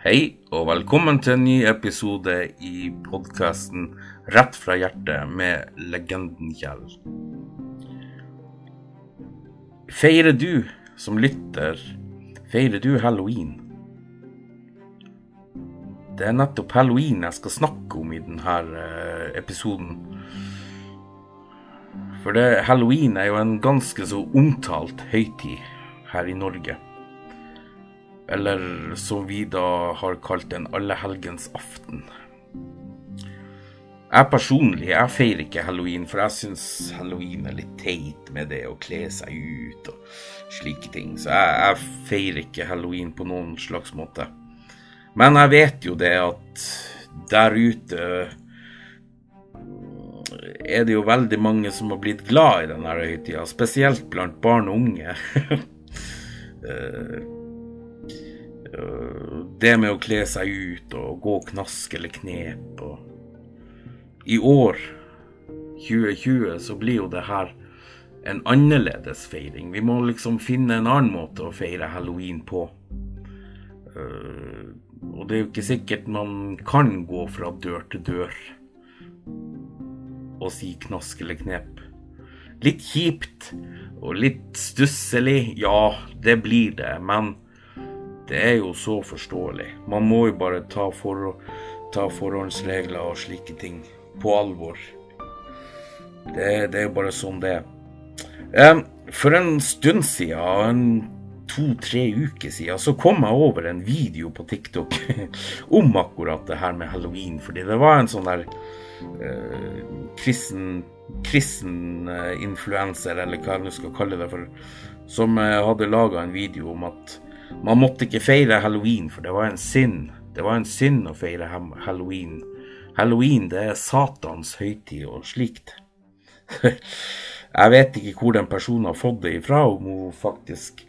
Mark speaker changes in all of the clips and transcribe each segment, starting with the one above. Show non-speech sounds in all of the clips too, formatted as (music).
Speaker 1: Hei, og velkommen til en ny episode i podkasten Rett fra hjertet med legenden Kjell. Feirer du som lytter, feirer du halloween? Det er nettopp halloween jeg skal snakke om i denne eh, episoden. For det, halloween er jo en ganske så omtalt høytid her i Norge eller som vi da har kalt en allehelgensaften. Jeg personlig jeg feirer ikke halloween, for jeg syns halloween er litt teit med det å kle seg ut og slike ting. Så jeg, jeg feirer ikke halloween på noen slags måte. Men jeg vet jo det at der ute er det jo veldig mange som har blitt glad i denne høytida, spesielt blant barn og unge. (laughs) Eh, det med å kle seg ut og gå knask eller knep og I år, 2020, så blir jo det her en annerledes feiring. Vi må liksom finne en annen måte å feire halloween på. Uh, og det er jo ikke sikkert man kan gå fra dør til dør og si knask eller knep. Litt kjipt og litt stusselig, ja, det blir det, men det er jo så forståelig. Man må jo bare ta, for, ta forhåndsregler og slike ting på alvor. Det, det er jo bare sånn det er. For en stund siden, en to-tre uker siden, så kom jeg over en video på TikTok (laughs) om akkurat det her med halloween. Fordi det var en sånn der eh, kristen, kristen eh, influenser, eller hva jeg nå skal kalle det for, som eh, hadde laga en video om at man måtte ikke feire halloween, for det var en synd. Det var en synd å feire halloween. Halloween det er Satans høytid og slikt. (laughs) Jeg vet ikke hvor den personen har fått det ifra, om hun faktisk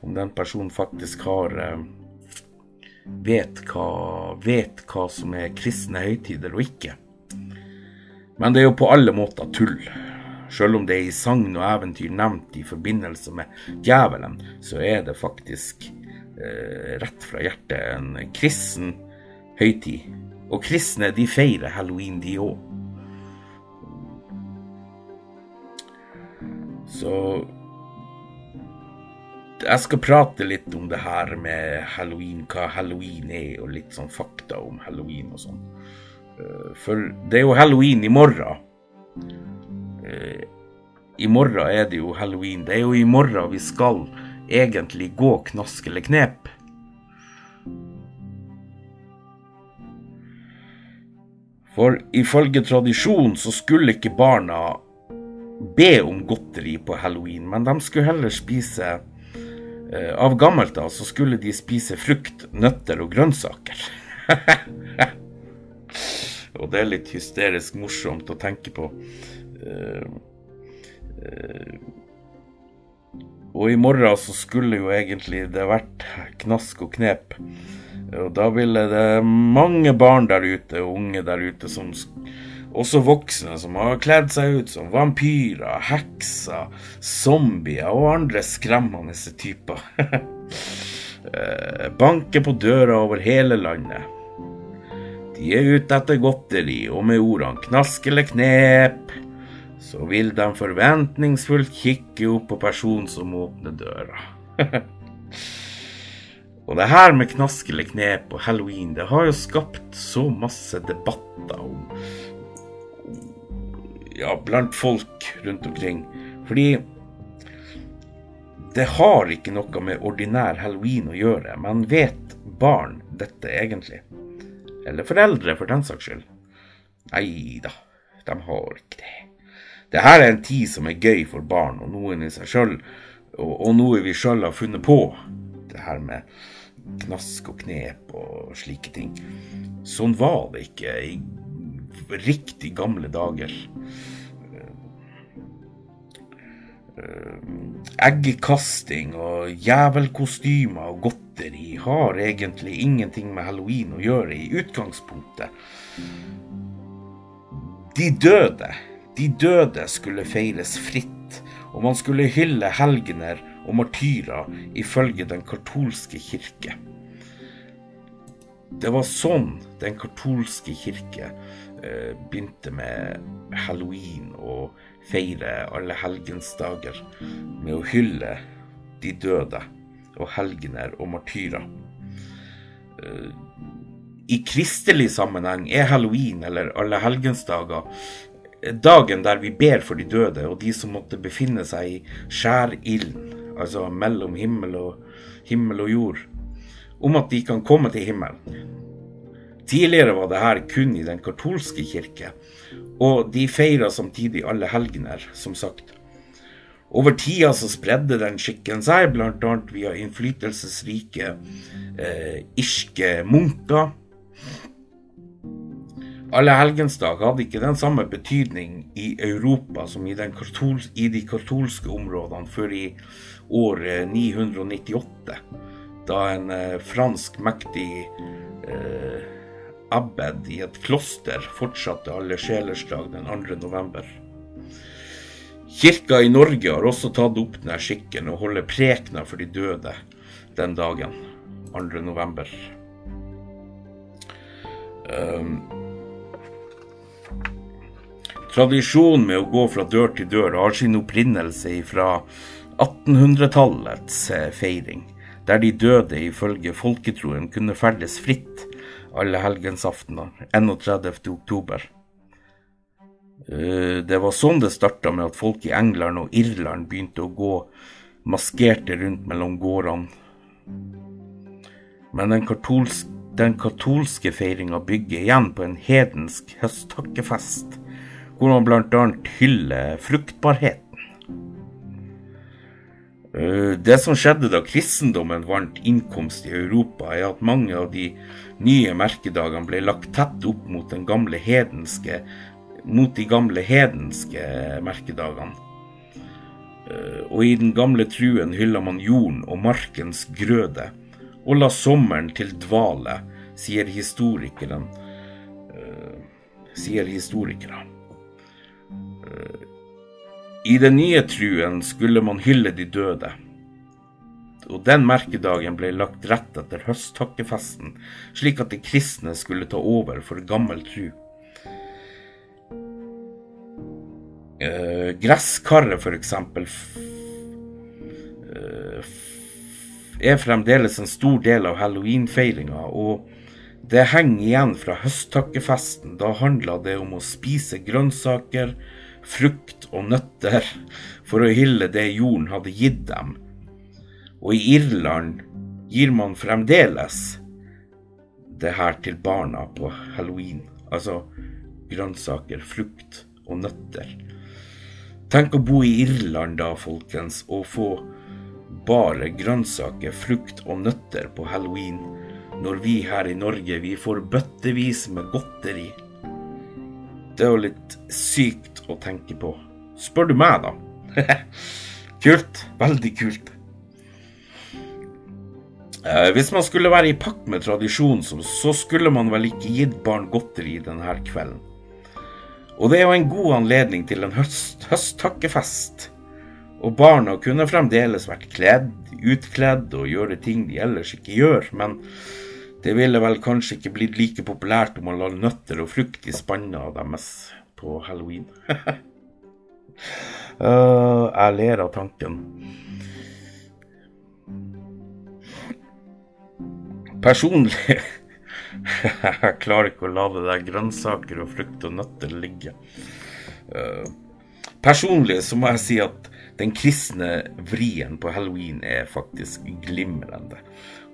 Speaker 1: Om den personen faktisk har eh, vet hva, vet hva som er kristne høytider og ikke. Men det er jo på alle måter tull. Selv om det er i sagn og eventyr nevnt i forbindelse med djevelen, så er det faktisk rett fra hjertet en kristen høytid. Og kristne de feirer halloween, de òg. Så jeg skal prate litt om det her med halloween, hva halloween er, og litt sånn fakta om halloween og sånn. Eh, for det er jo halloween i morgen. Eh, I morgen er det jo halloween. Det er jo i morgen vi skal egentlig gå knask eller knep. For ifølge tradisjon så skulle ikke barna be om godteri på halloween, men de skulle heller spise eh, Av gammelt av så skulle de spise frukt, nøtter og grønnsaker. (laughs) og det er litt hysterisk morsomt å tenke på. Uh, uh, og i morgen så skulle jo egentlig det vært knask og knep. Og da ville det mange barn der ute, og unge der ute, som også voksne, som har kledd seg ut som vampyrer, hekser, zombier og andre skremmende typer. (laughs) Eh, banker på døra over hele landet. De er ute etter godteri, og med ordene 'knask eller knep' så vil de forventningsfullt kikke opp på personen som åpner døra. (laughs) og det her med knaskelig knep og halloween, det har jo skapt så masse debatter om Ja, blant folk rundt omkring. Fordi det har ikke noe med ordinær halloween å gjøre, men vet barn dette egentlig? Eller foreldre, for den saks skyld? Nei da, de har ikke det. Det her er en tid som er gøy for barn og noen i seg sjøl, og, og, noe vi sjøl har funnet på. Det her med knask og knep og slike ting. Sånn var det ikke i riktig gamle dager. Eggkasting og jævelkostymer og godteri har egentlig ingenting med halloween å gjøre i utgangspunktet. De døde de døde skulle feires fritt, og man skulle hylle helgener og martyrer ifølge den katolske kirke. det var sånn den katolske kirke eh, begynte med halloween og feire alle helgensdager med å hylle de døde og helgener og martyrer. Eh, I kristelig sammenheng er halloween eller alle helgensdager dagen der vi ber for de døde og de som måtte befinne seg i skjærilden, altså mellom himmel og, himmel og jord, om at de kan komme til himmelen. Tidligere var det her kun i den katolske kirke, og de feira samtidig alle helgener, som sagt. Over tida så spredde den skikken seg, bl.a. via innflytelsesrike eh, irske munker. Alle helgensdager hadde ikke den samme betydning i Europa som i, katol i de katolske områdene før i år 998, da en eh, fransk mektig eh, abbed i et kloster fortsatte alle sjelers dag den 2. november. Kirka i Norge har også tatt opp denne skikken og holder prekener for de døde den dagen, 2. november. Um, tradisjonen med å gå fra dør til dør har sin opprinnelse fra 1800-tallets eh, feiring, der de døde ifølge folketroen kunne ferdes fritt alle helgensaftener 31. oktober. Eh, det var sånn det starta med at folk i England og Irland begynte å gå maskerte rundt mellom gårdene. Men den, katolske, den katolske feiringa bygger igjen på en hedensk høsttakkefest, hvor man bl.a. hyller fruktbarheten. Eh, det som skjedde da kristendommen vant innkomst i Europa, er at mange av de nye merkedagene ble lagt tett opp mot hedenske mot de gamle hedenske merkedagene. Eh, og i den gamle truen hylla man jorden og markens grøde, og la sommeren til dvale, sier historikeren. Uh, sier historikere. I den nye truen skulle man hylle de døde, og den merkedagen ble lagt rett etter høsttakkefesten, slik at de kristne skulle ta over for gammel tru. Uh, gresskarret, f.eks., uh, er fremdeles en stor del av halloweenfeiringa, og det henger igjen fra høsttakkefesten. Da handla det om å spise grønnsaker, frukt og nøtter for å hylle det jorden hadde gitt dem. Og i Irland gir man fremdeles det her til barna på halloween. Altså grønnsaker, frukt og nøtter. Tenk å bo i Irland da, folkens, og få bare grønnsaker, frukt og nøtter på halloween, når vi her i Norge, vi får bøttevis med godteri. Det er jo litt sykt å tenke på. Spør du meg, da. (laughs) kult. Veldig kult. Eh, hvis man skulle være i pakt med tradisjonen, så skulle man vel ikke gitt barn godteri denne kvelden. Og det er jo en god anledning til en høst, høsttakkefest. Og barna kunne fremdeles vært kledd, utkledd og gjøre ting de ellers ikke gjør, men det ville vel kanskje ikke blitt like populært om man la nøtter og frukt i spanna deres på halloween. uh, (laughs) jeg ler av tanken. Personlig (laughs) Jeg klarer ikke å la det der grønnsaker og frukt og nøtter ligge. Uh, personlig så må jeg si at den kristne vrien på halloween er faktisk glimrende.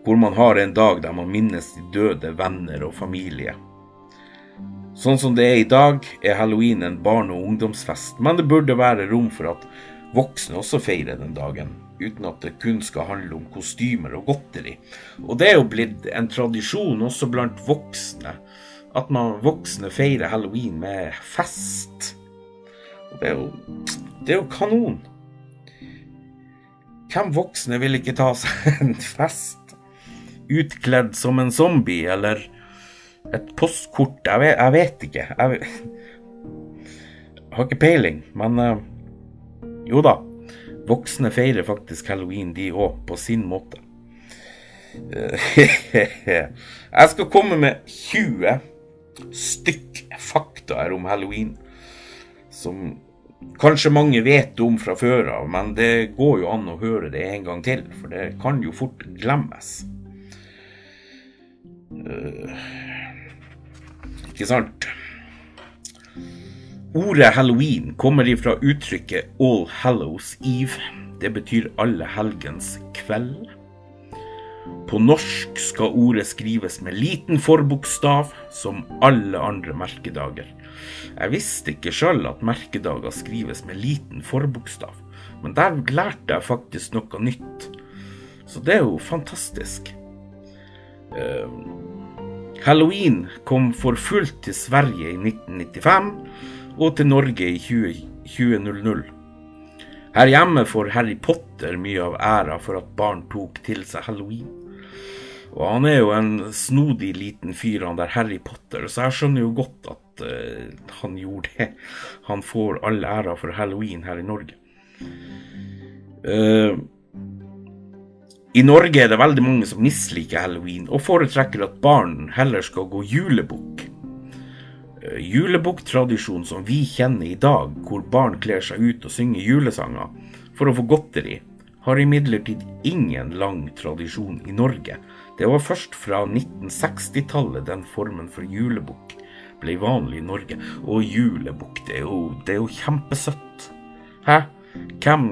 Speaker 1: Hvor man har en dag der man minnes de døde venner og familie. Sånn som det er i dag, er halloween en barne- og ungdomsfest, men det burde være rom for at voksne også feirer den dagen uten at det kun skal handle om kostymer og godteri. Og det er jo blitt en tradisjon også blant voksne, at man voksne feirer halloween med fest. Og det er jo, det er jo kanon. Hvem voksne vil ikke ta seg (laughs) en fest? Utkledd som en zombie, eller et postkort? Jeg vet, jeg vet ikke. Jeg, jeg har ikke peiling, men uh, jo da. Voksne feirer faktisk halloween, de òg, på sin måte. (laughs) Jeg skal komme med 20 stykk fakta her om halloween. Som kanskje mange vet om fra før av, men det går jo an å høre det en gang til. For det kan jo fort glemmes. Uh, ikke sant? Ordet halloween kommer ifra uttrykket All Hallows Eve. Det betyr alle helgens kveld. På norsk skal ordet skrives med liten forbokstav, som alle andre merkedager. Jeg visste ikke sjøl at merkedager skrives med liten forbokstav, men der lærte jeg faktisk noe nytt. Så det er jo fantastisk. Uh, Halloween kom for fullt til Sverige i 1995 og til Norge i 20, 2000. Her hjemme får Harry Potter mye av æra for at barn tok til seg halloween. Og han er jo en snodig liten fyr, han der Harry Potter, så jeg skjønner jo godt at uh, han gjorde det. Han får all æra for halloween her i Norge. Uh, I Norge er det veldig mange som misliker halloween, og foretrekker at barn heller skal gå julebukk. Uh, Julebukktradisjonen som vi kjenner i dag, hvor barn kler seg ut og synger julesanger for å få godteri, har imidlertid ingen lang tradisjon i Norge, det var først fra 1960-tallet den formen for julebukk ble vanlig i Norge. Og julebukk, det er jo, det er jo kjempesøtt. Hæ? Hvem,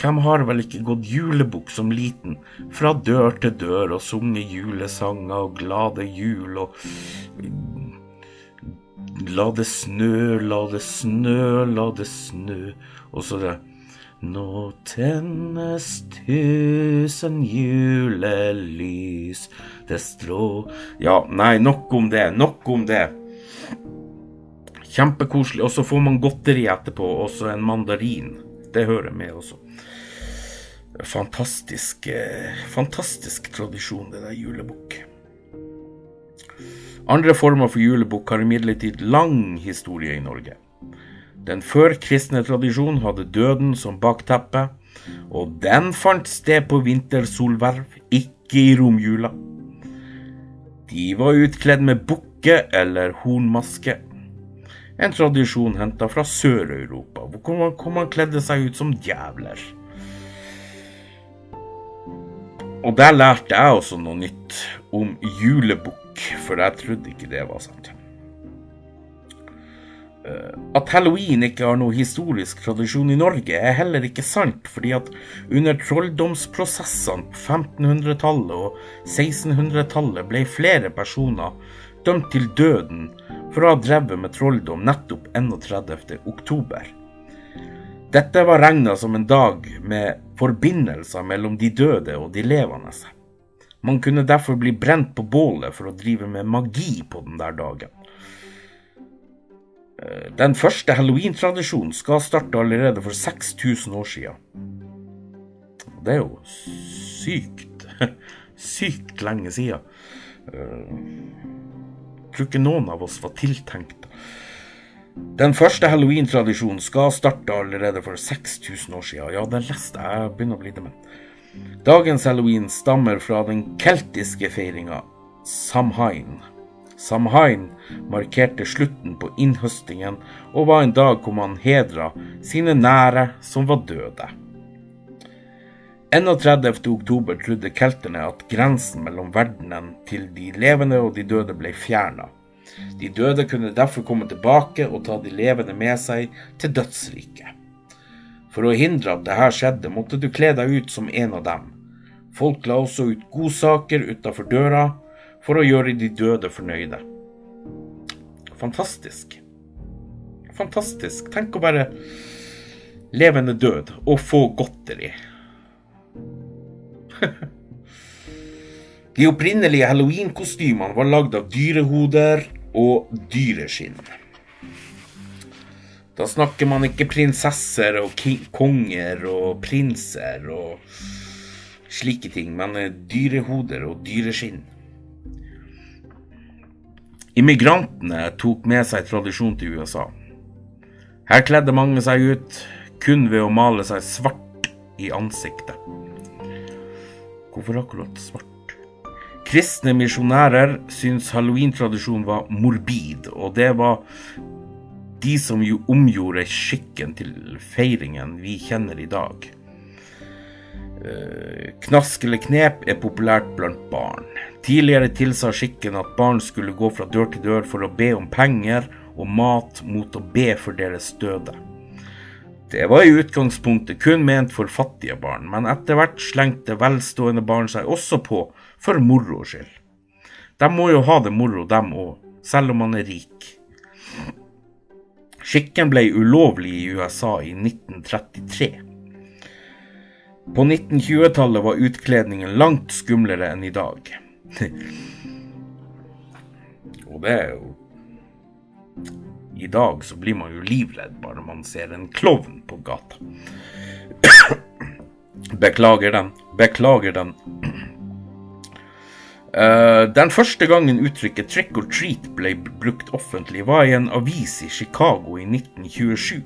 Speaker 1: hvem har vel ikke gått julebukk som liten, fra dør til dør og sunget julesanger og glade jul og La det snø, la det snø, la det snø. Og så det nå tennes tusen julelys, det strå Ja, nei, nok om det. Nok om det. Kjempekoselig. Og så får man godteri etterpå, også en mandarin. Det hører med også. Fantastisk, eh, fantastisk tradisjon, det der julebukk. Andre former for julebukk har imidlertid lang historie i Norge. Den førkristne tradisjonen hadde døden som bakteppe, og den fant sted på vintersolverv, ikke i romjula. De var utkledd med bukke eller hornmaske, en tradisjon henta fra Sør-Europa, hvor man, hvor man kledde seg ut som djevler. Og der lærte jeg også noe nytt om julebukk, for jeg trodde ikke det var sant. Eh, at halloween ikke har noe historisk tradisjon i Norge, er heller ikke sant, fordi at under trolldomsprosessene på 1500-tallet og 1600-tallet ble flere personer dømt til døden for å ha drevet med trolldom nettopp 31. oktober. Dette var regna som en dag med forbindelser mellom de døde og de levende. Man kunne derfor bli brent på bålet for å drive med magi på den der dagen. Eh, den første halloween-tradisjonen skal starte allerede for 6000 år siden. Det er jo sykt. (laughs) Sykt lenge siden. Tror ikke noen av oss var tiltenkt. Den første halloween-tradisjonen skal starte allerede for 6000 år siden. Ja, den leste jeg. Begynner å bli det, men Dagens halloween stammer fra den keltiske feiringa Samhain. Samhain markerte slutten på innhøstingen og var en dag hvor man hedra sine nære som var døde. 31. oktober trodde kelterne at grensen mellom verdenen til de levende og de døde ble fjerna. De døde kunne derfor komme tilbake og ta de levende med seg til dødsriket. For å hindre at dette skjedde, måtte du kle deg ut som en av dem. Folk la også ut godsaker utafor døra for å gjøre de døde fornøyde. Fantastisk. Fantastisk. Tenk å være levende død og få godteri. (laughs) De opprinnelige halloween-kostymene var lagd av dyrehoder og dyreskinn. Da snakker man ikke prinsesser og konger og prinser og slike ting, men dyrehoder og dyreskinn. Immigrantene tok med seg tradisjon til USA. Her kledde mange seg ut kun ved å male seg svart i ansiktet. Hvorfor akkurat svart? Kristne misjonærer syntes halloweentradisjonen var morbid, og det var de som jo omgjorde skikken til feiringen vi kjenner i dag. Eh, knask eller knep er populært blant barn. Tidligere tilsa skikken at barn skulle gå fra dør til dør for å be om penger og mat mot å be for deres døde. Det var i utgangspunktet kun ment for fattige barn, men etter hvert slengte velstående barn seg også på for moro skyld. De må jo ha det moro, dem òg, selv om man er rik. Skikken ble ulovlig i USA i 1933. På 1920-tallet var utkledningen langt skumlere enn i dag. (laughs) Og det er jo I dag så blir man jo livredd bare man ser en klovn på gata. Beklager den. Beklager den. Uh, den første gangen uttrykket 'trick or treat' ble brukt offentlig, var i en avis i Chicago i 1927.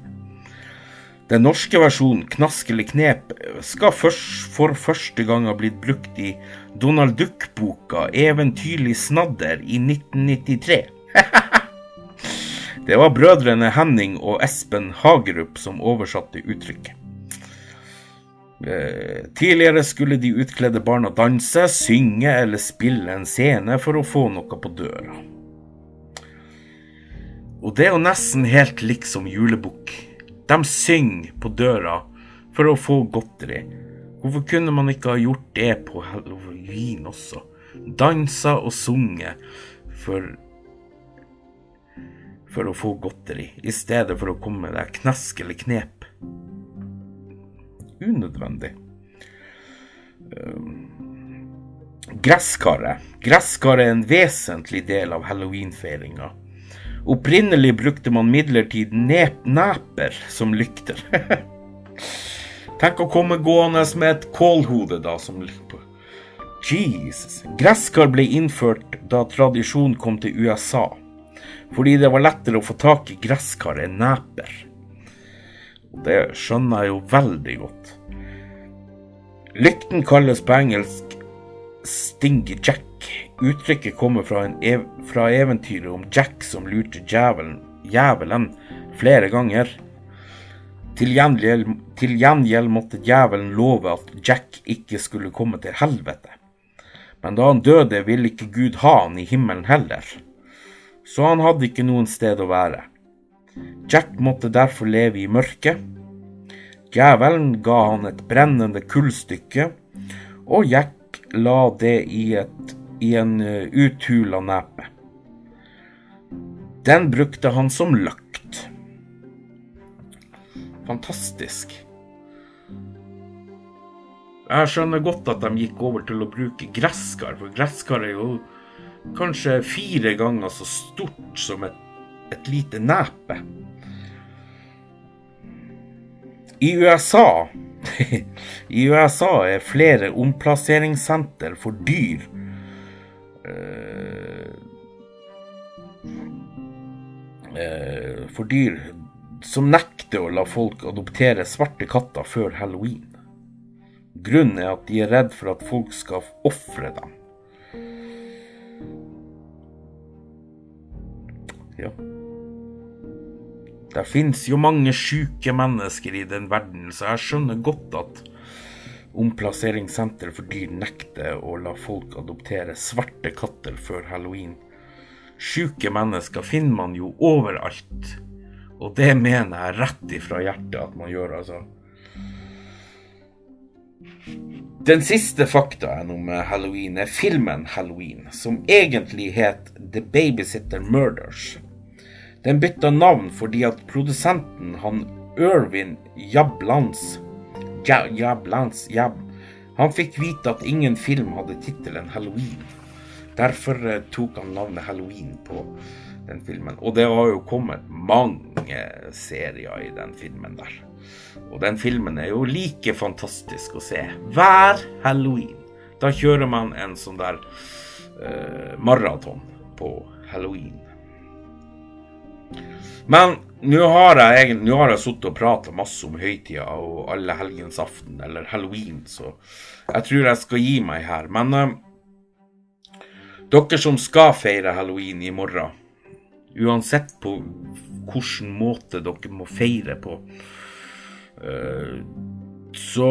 Speaker 1: Den norske versjonen 'Knask eller knep' skal for første gang ha blitt brukt i Donald Duck-boka 'Eventyrlig snadder' i 1993. (laughs) Det var brødrene Henning og Espen Hagerup som oversatte uttrykket. Eh, tidligere skulle de utkledde barna danse, synge eller spille en scene for å få noe på døra. Og det er jo nesten helt liksom julebukk. De synger på døra for å få godteri. Hvorfor kunne man ikke ha gjort det på halloween også? Dansa og sunget for for å få godteri, i stedet for å komme med det knask eller knep unødvendig. Ehm, gresskaret. Gresskaret er en vesentlig del av halloweenfeiringa. Opprinnelig brukte man midlertid neper som lykter. (laughs) Tenk å komme gående med et kålhode da som lykter. Jesus. Gresskar ble innført da tradisjonen kom til USA, fordi det var lettere å få tak i gresskar enn neper. Det skjønner jeg jo veldig godt. Lykten kalles på engelsk Sting Jack. Uttrykket kommer fra, ev fra eventyret om Jack som lurte djevelen, djevelen flere ganger. Til gjengjeld måtte djevelen love at Jack ikke skulle komme til helvete. Men da han døde, ville ikke Gud ha han i himmelen heller. Så han hadde ikke noen sted å være. Jack måtte derfor leve i mørket. Djevelen ga han et brennende kullstykke, og Jack la det i, et, i en eh, uthula nepe. Den brukte han som løkt. Fantastisk. Jeg skjønner godt at de gikk over til å bruke gresskar, for gresskar er jo kanskje fire ganger så stort som et et lite nepe. I USA (laughs) I USA er flere omplasseringssenter for dyr eh, eh, For dyr som nekter å la folk adoptere svarte katter før halloween. Grunnen er at de er redd for at folk skal ofre dem. Ja. Det finnes jo mange sjuke mennesker i den verden, så jeg skjønner godt at omplasseringssenter for dyr nekter å la folk adoptere svarte katter før halloween. Sjuke mennesker finner man jo overalt, og det mener jeg rett ifra hjertet at man gjør, altså. Den siste faktaen om halloween er filmen Halloween, som egentlig het The Babysitter Murders. Den bytta navn fordi at produsenten, han Irvin Jablans Jablans Jab, Han fikk vite at ingen film hadde tittelen Halloween. Derfor eh, tok han navnet Halloween på den filmen. Og det har jo kommet mange serier i den filmen der. Og den filmen er jo like fantastisk å se hver halloween. Da kjører man en sånn der uh, maraton på halloween. Men nå har jeg, nå jeg sittet og prata masse om høytida og alle helgens aften, eller halloween, så jeg tror jeg skal gi meg her. Men eh, dere som skal feire halloween i morgen, uansett på hvilken måte dere må feire på, eh, så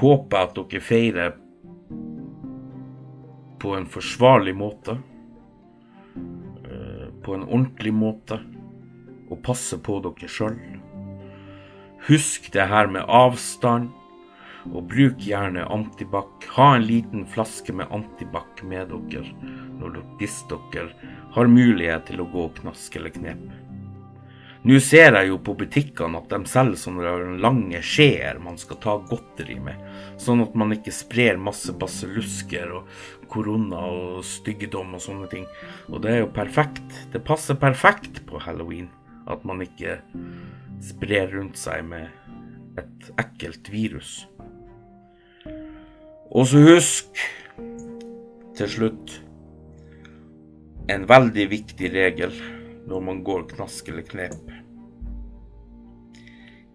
Speaker 1: håper jeg at dere feirer på en forsvarlig måte. En ordentlig måte og passe på dere sjøl. Husk det her med avstand, og bruk gjerne antibac. Ha en liten flaske med antibac med dere når dere, hvis dere har mulighet til å gå knask eller knep. Nå ser jeg jo på butikkene at de selger sånne lange skjeer man skal ta godteri med, sånn at man ikke sprer masse basillusker og korona og styggedom og sånne ting. Og det er jo perfekt. Det passer perfekt på halloween at man ikke sprer rundt seg med et ekkelt virus. Og så husk til slutt en veldig viktig regel når man går knask eller knep.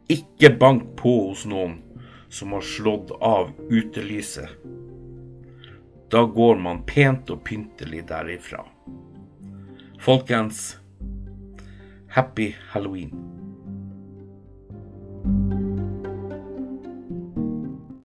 Speaker 1: Ikke bank på hos noen som har slått av utelyset. Da går man pent og pyntelig derifra. Folkens, Happy Halloween.